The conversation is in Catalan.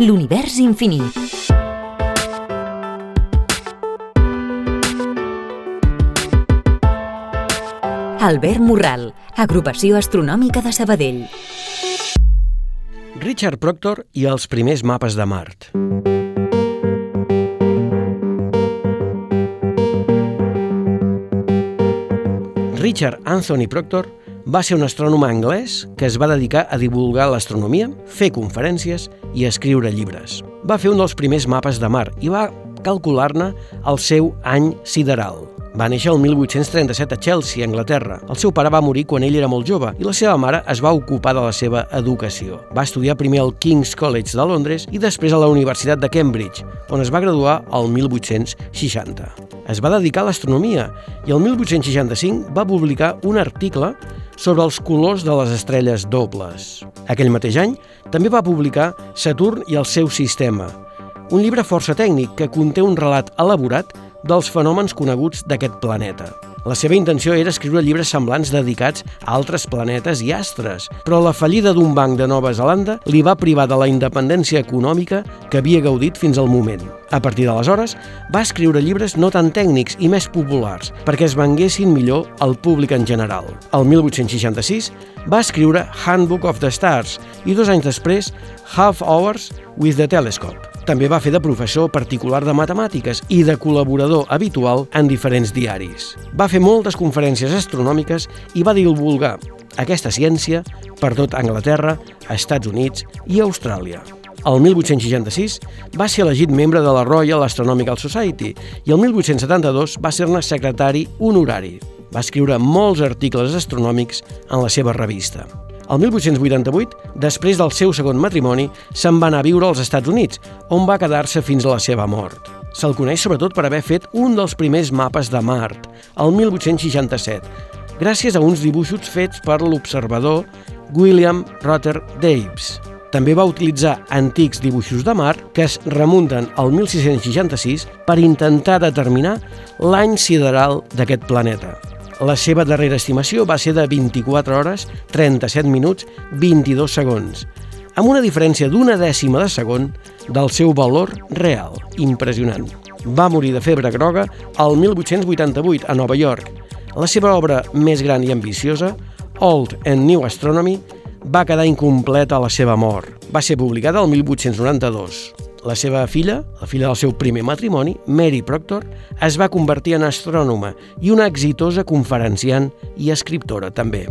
L'univers infinit. Albert Morral, Agrupació Astronòmica de Sabadell. Richard Proctor i els primers mapes de Mart. Richard Anthony Proctor va ser un astrònom anglès que es va dedicar a divulgar l'astronomia, fer conferències i escriure llibres. Va fer un dels primers mapes de mar i va calcular-ne el seu any sideral. Va néixer el 1837 a Chelsea, Anglaterra. El seu pare va morir quan ell era molt jove i la seva mare es va ocupar de la seva educació. Va estudiar primer al King's College de Londres i després a la Universitat de Cambridge, on es va graduar el 1860. Es va dedicar a l'astronomia i el 1865 va publicar un article sobre els colors de les estrelles dobles. Aquell mateix any també va publicar Saturn i el seu sistema, un llibre força tècnic que conté un relat elaborat dels fenòmens coneguts d'aquest planeta. La seva intenció era escriure llibres semblants dedicats a altres planetes i astres, però la fallida d'un banc de Nova Zelanda li va privar de la independència econòmica que havia gaudit fins al moment. A partir d'aleshores, va escriure llibres no tan tècnics i més populars, perquè es venguessin millor al públic en general. El 1866 va escriure Handbook of the Stars i dos anys després Half Hours with the Telescope. També va fer de professor particular de matemàtiques i de col·laborador habitual en diferents diaris. Va fer moltes conferències astronòmiques i va divulgar aquesta ciència per tot Anglaterra, Estats Units i Austràlia. El 1866 va ser elegit membre de la Royal Astronomical Society i el 1872 va ser-ne secretari honorari. Va escriure molts articles astronòmics en la seva revista. El 1888, després del seu segon matrimoni, se'n va anar a viure als Estats Units, on va quedar-se fins a la seva mort. Se'l coneix sobretot per haver fet un dels primers mapes de Mart, el 1867, gràcies a uns dibuixos fets per l'observador William Rutter Daves. També va utilitzar antics dibuixos de mar que es remunten al 1666 per intentar determinar l'any sideral d'aquest planeta. La seva darrera estimació va ser de 24 hores, 37 minuts, 22 segons, amb una diferència d'una dècima de segon del seu valor real. Impressionant. Va morir de febre groga el 1888 a Nova York. La seva obra més gran i ambiciosa, Old and New Astronomy, va quedar incompleta a la seva mort. Va ser publicada el 1892. La seva filla, la filla del seu primer matrimoni, Mary Proctor, es va convertir en astrònoma i una exitosa conferenciant i escriptora també.